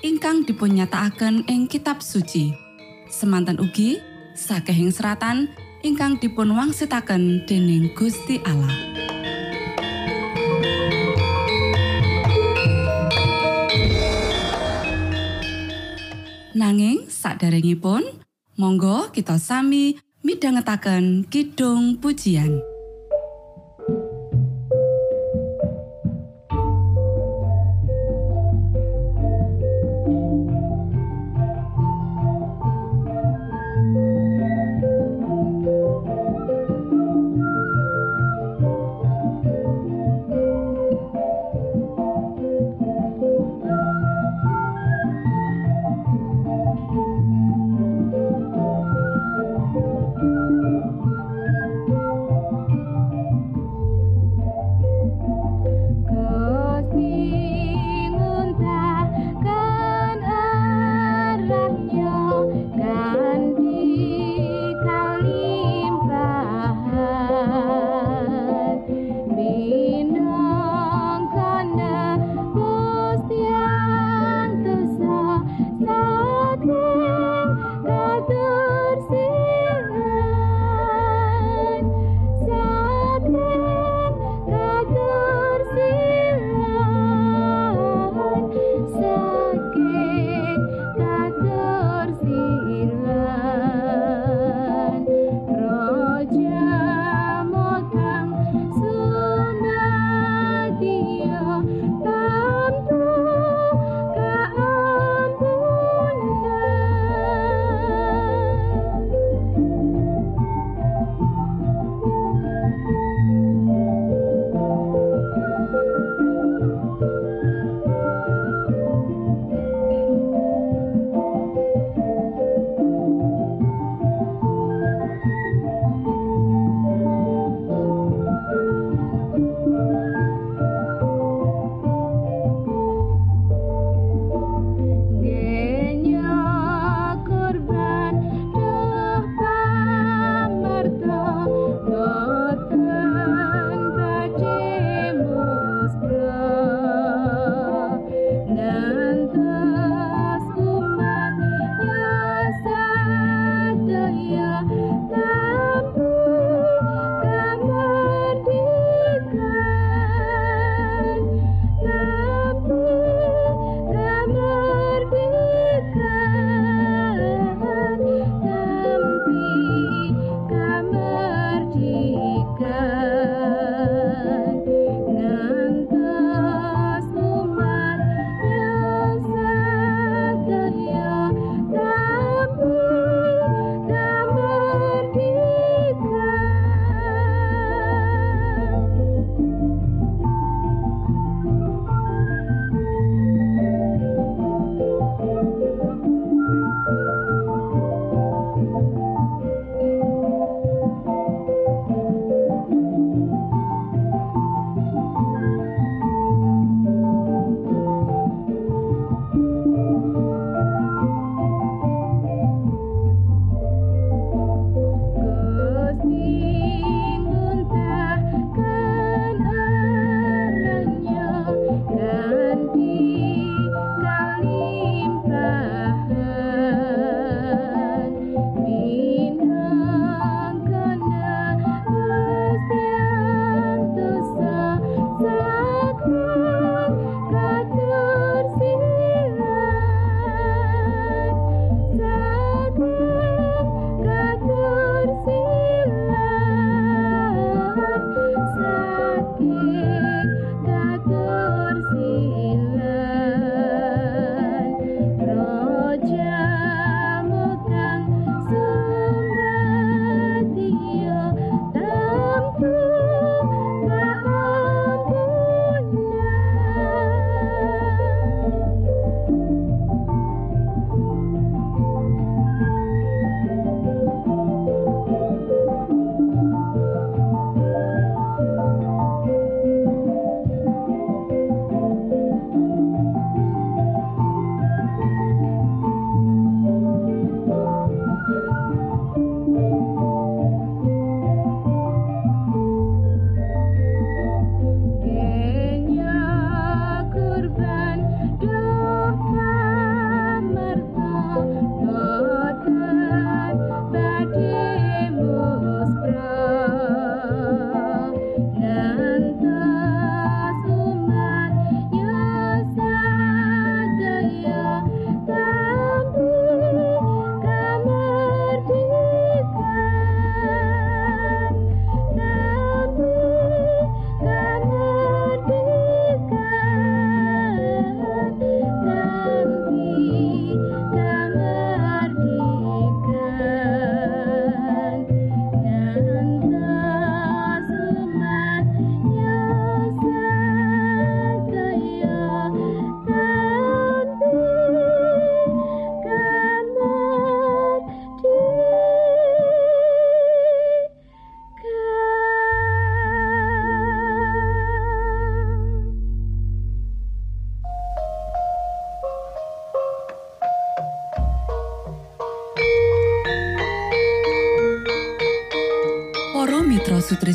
ingkang dipunnyatakaken ing kitab suci. Semanten ugi sakehing seratan ingkang dipun wangsitaken dening Gusti Allah. Nanging saderengipun monggo kita sami midhangetaken kidung pujian.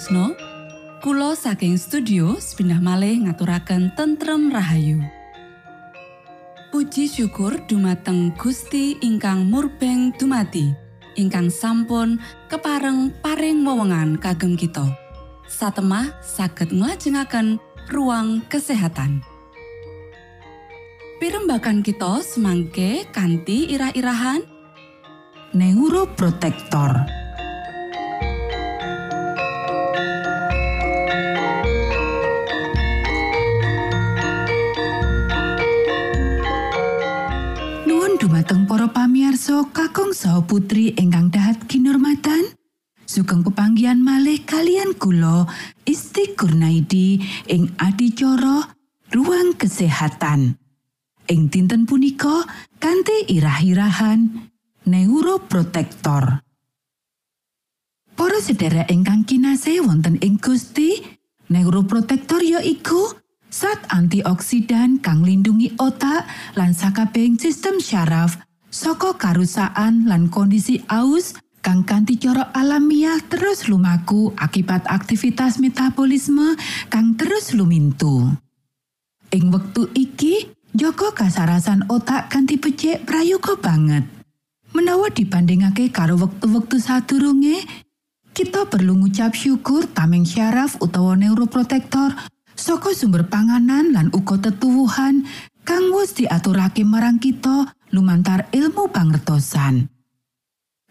Sutrisno Kulo saking studio pindah malih ngaturaken tentrem Rahayu. Puji syukur dumateng Gusti ingkang murbeng dumati ingkang sampun kepareng paring wewenngan kagem kita. Satemah saged nglajengaken ruang kesehatan. Pirembakan kita semangke kanthi irah-irahan. Neuroprotektor. Dumateng para pamirsa kakung saha putri ingkang dahat kinurmatan. Sugeng pepanggian malih kalian kula Isti Kurnaidi ing adicara ruang kesehatan. Ing dinten punika kanthi irah-irahan neuroprotektor. Para sedherek ingkang kinasih wonten ing Gusti, neuroprotektor ya iku zat antioksidan kang lindungi otak lan sakabehing sistem syaraf saka karusaan lan kondisi aus kang kanthi cara alamiah terus lumaku akibat aktivitas metabolisme kang terus lumintu. Ing wektu iki, Joko kasarasan otak kanthi becik prayoga banget. Menawa dibandingake karo wektu-wektu sadurunge, kita perlu ngucap syukur tameng syaraf utawa neuroprotektor saka sumber panganan lan uga tetuwuhan kang wis diaturake marang kita lumantar ilmu pangertosan.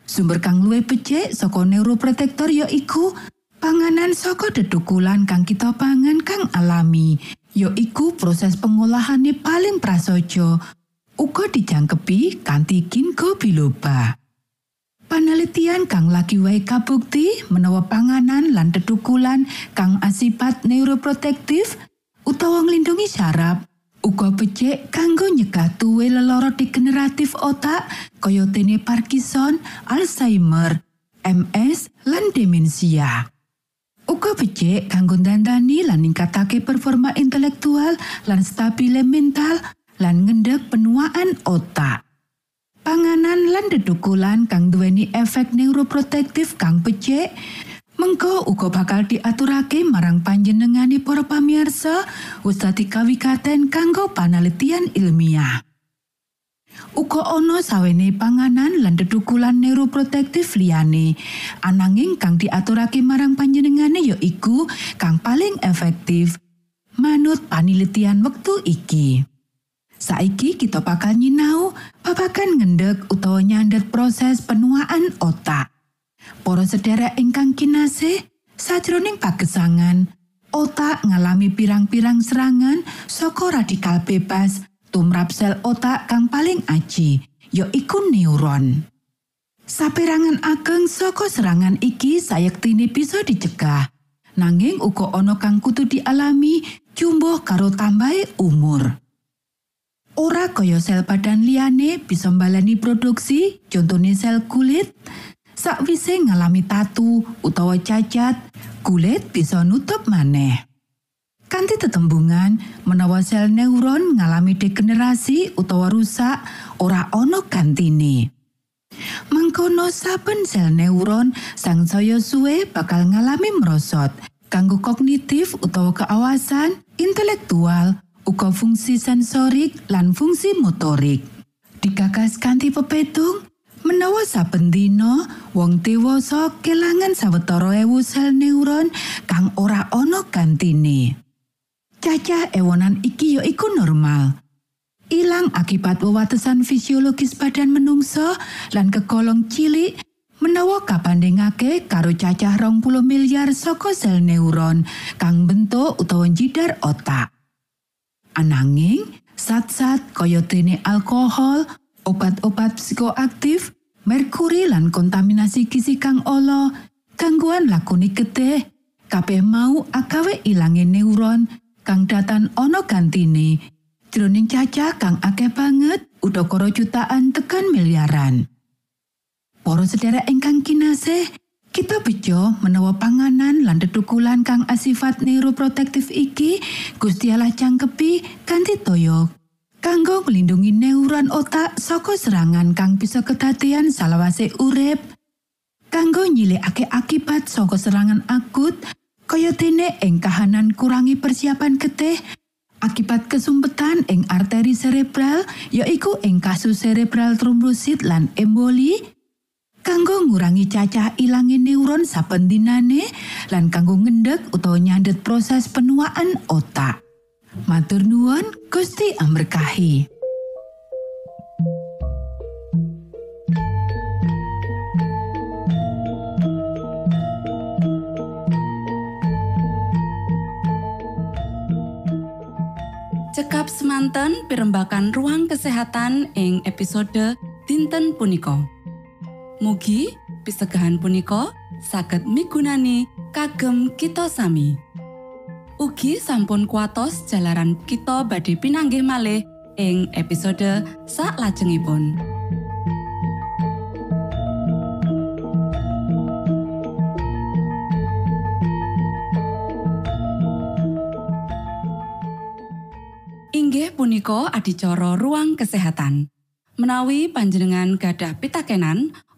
Sumber kang luwih becik saka neuroprotektor ya iku panganan saka dedukulan kang kita pangan kang alami, ya iku proses pengolahane paling prasaja uga dijangkepi kanthi ginkgo biloba. Panelitian kang lagi wae kabukti menawa panganan lan tetukulan kang asipat neuroprotektif utawa nglindungi saraf uga becik kanggo nyegah tuwe lelara degeneratif otak kaya dene Parkinson, Alzheimer, MS, lan demensia. Uga becik kanggo dandani lan ningkatake performa intelektual lan stabile mental lan ngendhek penuaan otak. Panganan lan dedukulan kang duweni efek neuroprotektif kang becik, mengko uga bakal diaturake marang panjenengane para pamirsa wis dadi kawigaten kanggo panelitian ilmiah. Uga ana sawene panganan lan dedukulan neuroprotektif liyane, ananging kang diaturake marang panjenengane ya iku kang paling efektif manut panelitian wektu iki. Saiki kita bakal nyinau babagan ngendek utawa nyandet proses penuaan otak. Para sedherek ingkang kinasih, sajroning pagesangan, otak ngalami pirang-pirang serangan saka radikal bebas tumrap sel otak kang paling aji, ya iku neuron. Saperangan ageng saka serangan iki sayektine bisa dicegah. Nanging uga ana kang kudu dialami jumbo karo tambahe umur. Ora kaya sel badan liyane bisa mbalani produksi, contone sel kulit. Sakwise ngalami tatu utawa cacat, kulit bisa nutup maneh. Kanti tetembungan, menawa sel neuron ngalami degenerasi utawa rusak, ora ana gantine. Mangkono saben sel neuron sang saya suwe bakal ngalami merosot, kanggo kognitif utawa keawasan, intelektual, uga fungsi sensorik lan fungsi motorik. Digagas kanthi pepetung, menawa saben dina wong dewasa kelangan sawetara ewu sel neuron kang ora ana gantine. Cacah ewonan iki ya iku normal. Ilang akibat wewatesan fisiologis badan menungso lan kegolong cilik menawa kabandingake karo cacah rong puluh miliar saka sel neuron kang bentuk utawa jidar otak. Ananging, zat-zat kaya dene alkohol, obat-obat psikoaktif, merkuri lan kontaminasi gizi kang ala, gangguan lakoni getih, kabeh mau agawe ilange neuron kang datan ana gantine. Jroning cacah kang akeh banget udakara jutaan tekan miliaran. Para sedherek ingkang kinasih, kita bejo menawa panganan lan dedukulan kang asifat neuroprotektif iki Gusti Allah cangkepi kanthi toyo kanggo melindungi neuron otak saka serangan kang bisa kedadian salawase urip kanggo nyilikake akibat saka serangan akut kaya dene ing kahanan kurangi persiapan getih akibat kesumpetan ing arteri cerebral yaiku ing kasus cerebral trombosit lan emboli kanggo ngurangi cacah ilangi neuron saben dinane lan kanggo ngendek utawa nyandet proses penuaan otak matur nuwun Gusti amberkahi Cekap semanten pimbakan ruang kesehatan ing episode dinten punika. Mugi pisegahan punika saged migunani kagem kita sami. Ugi sampun kuatos jalaran kita badhe pinanggih malih ing episode sak lajengipun. Inggih punika adicara ruang kesehatan. Menawi panjenengan gadah pitakenan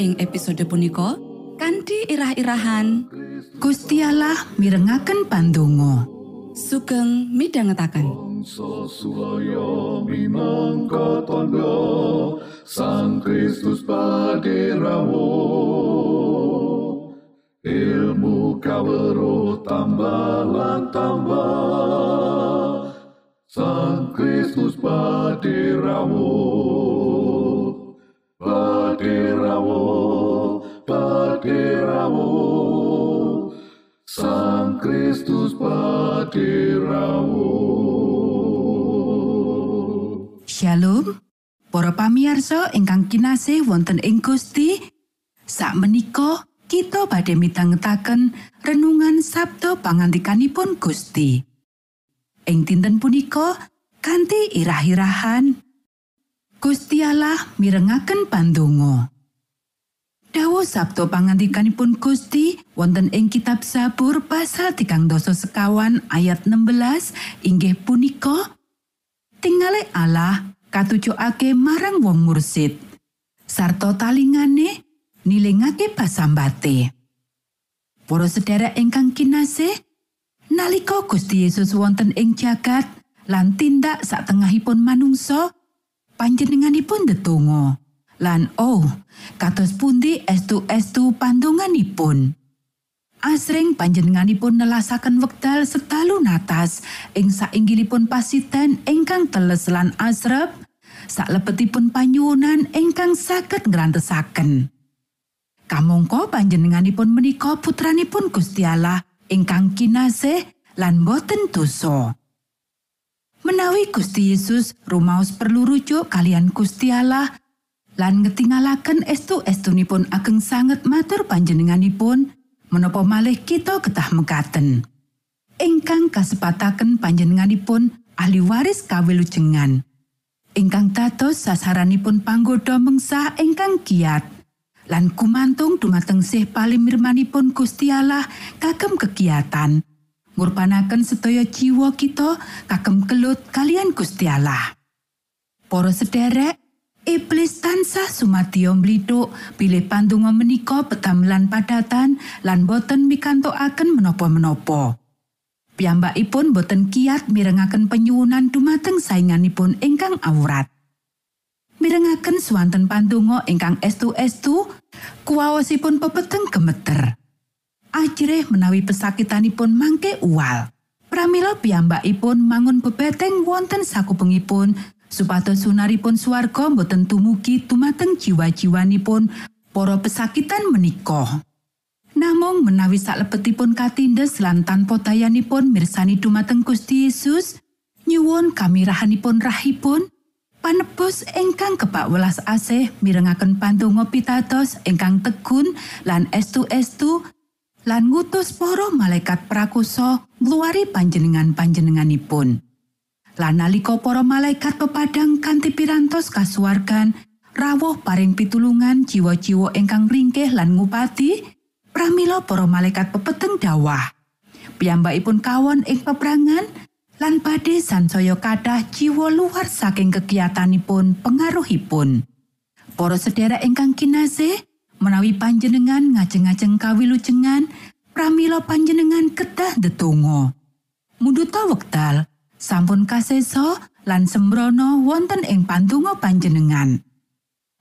ing episode punika kanthi irah-irahan. Gusti Allah mirengaken pandonga. sugeng minangka tondo Sang Kristus paderamu Ilmu kawero tambah tambah Sang Kristus paderamu Paderamu Paderamu Sang Kristus paderamu Shalom. Para pamirsa ingkang kinasih wonten ing Gusti, sakmenika kita badhe mitangetaken renungan Sabda pangantikanipun Gusti. Ing dinten punika kanthi irah-irahan Gusti Allah mirengaken pandonga. Dawa Sabda pangantikanipun Gusti wonten ing kitab Sabur pasal tigang doso sekawan ayat 16 inggih punika Tingale Allah katujokake marang wong mursid sarta talingane nilingake pasambate. Para sedherek ingkang kinasih, nalika Gusti Yesus wonten ing jagat lan tindak satengahipun manungsa, panjenenganipun ndedonga. Lan oh, kados pundi estu-estu pandonganipun. Asring panjenenganipun nelasaken wekdal setalu natas ing sainggilipun pasiten ingkang teles lan asrep, saklebetipun panyuwunan ingkang saged ngrantesaken. Kamangka panjenenganipun menika putranipun Gusti Allah ingkang kinasih lan boten dosa. Menawi Gusti Yesus rumaos perlu rujuk kalian Gusti Allah lan ngetingalaken estu-estunipun ageng sanget matur panjenenganipun menapa malih kita ketah mekaten. Ingkang kasepataken panjenenganipun ahli waris kawilujengan. Ingkang dados sasaranipun panggoda mengsah ingkang kiat. Lan kumantung dumateng sih palimirmanipun Gusti Allah kagem kegiatan. Ngurbanaken sedaya jiwa kita kagem kelut kalian Gusti Allah. Para sederek, Iblis tansah sumadya mlithuk bilih pandonga menika pedamelan padatan lan boten mikantokaken menapa-menapa. Piyambakipun boten kiat mirengaken penyuwunan dumateng sainganipun ingkang awrat. Mirengaken swanten pandonga ingkang estu-estu, kuwaosipun pepeteng gemeter. Ajrih menawi pesakitanipun mangke uwal. Pramila piyambakipun mangun bebeteng wonten sakupengipun supados sunaripun swarga boten tumugi dumateng jiwa-jiwanipun para pesakitan menika. Namung menawi saklebetipun katindes lan tanpa dayanipun mirsani dumateng Gusti Yesus, nyuwun kamirahanipun rahipun, panebus ingkang kebak welas asih mirengaken pandonga pitados ingkang tegun lan estu-estu lan ngutus para malaikat prakusa ngluwari panjenengan-panjenenganipun. Lan nalika para malaikat pepadang kanthi pirantos kasuwargan rawuh paring pitulungan jiwa-jiwa ingkang ringkih lan ngupati, pramila para malaikat pepeteng dawah. Piyambakipun kawon ing peperangan lan badhe sansaya kathah jiwa luar saking kegiatanipun pengaruhipun. Para sedherek ingkang kinasih, menawi panjenengan ngajeng-ajeng kawilujengan, pramila panjenengan kedah ndedonga. Munduta wekdal, sampun kasesa lan sembrono wonten ing pandonga panjenengan.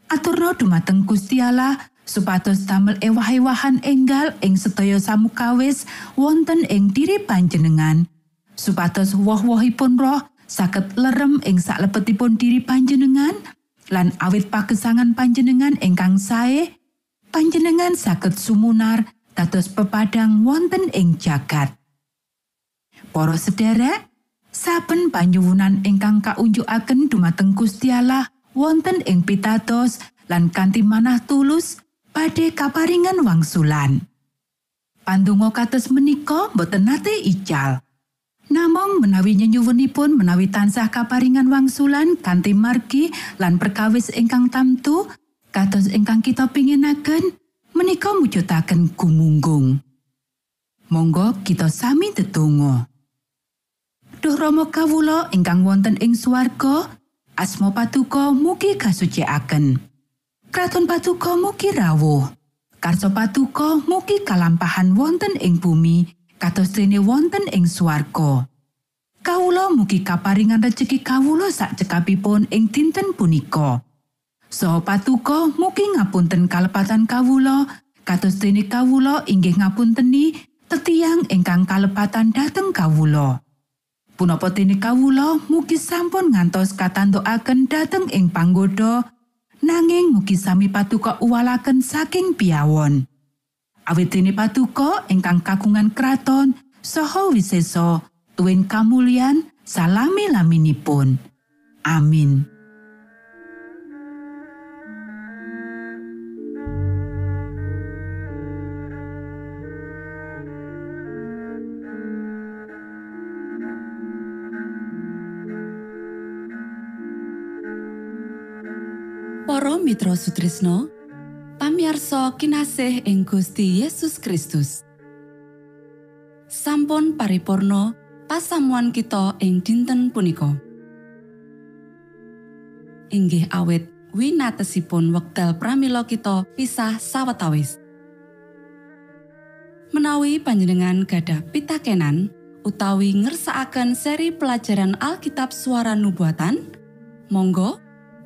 Aturna dumateng Gusti Allah supados damel ewah-ewahan enggal ing sedaya samukawis wonten ing diri panjenengan. Supados woh-wohipun roh saged lerem ing saklebetipun diri panjenengan lan awit pagesangan panjenengan ingkang sae, panjenengan saged sumunar dados pepadang wonten ing jagat. Para sederek, saben panyuwunan ingkang kaunjukaken dumateng Gusti Allah wonten ing pitados lan kanthi manah tulus badhe kaparingan wangsulan. Pandonga kados menika boten nate ical. Namung menawi nyenyuwunipun menawi tansah kaparingan wangsulan kanthi margi lan perkawis ingkang tamtu kados ingkang kita pinginaken menika mujudaken gumunggung. Monggo kita sami tetunggo. Duh Rama kawula ingkang wonten ing swarga, asma patuko mugi kasucikaken. Kraton patuko mugi rawuh. Karso patuko mugi kalampahan wonten ing bumi kados dene wonten ing swarga. Kawula mugi kaparingan rejeki kawula sak cekapipun ing dinten punika. Saha patuko mugi ngapunten kalepatan kawula kados dene kawula inggih ngapunteni tetiang ingkang kalepatan dhateng kawula. Punapa dene kawula mugi sampun ngantos katantokaken dhateng ing panggoda nanging mugi sami patuko uwalaken saking piawon. Awit dene patuko ingkang kagungan kraton saha wisesa tuwin kamulyan salami laminipun. Amin. Para Mitra Sutrisno pamiarsa kinasih ing Gusti Yesus Kristus. Sampun paripurno pasamuan kita ing dinten punika. Inggih awet winatesipun wekdal pramila kita pisah sawetawis. Menawi panjenengan gadah pitakenan utawi ngersaakan seri pelajaran Alkitab suara nubuatan Monggo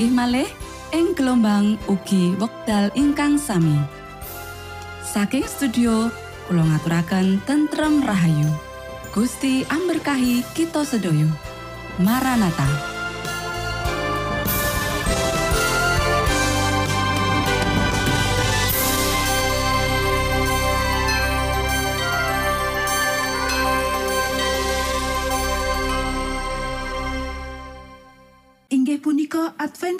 pinanggih malih ing gelombang ugi wekdal ingkang sami. Saking studio kula ngaturaken tentrem rahayu. Gusti amberkahi kita sedaya. Maranatha.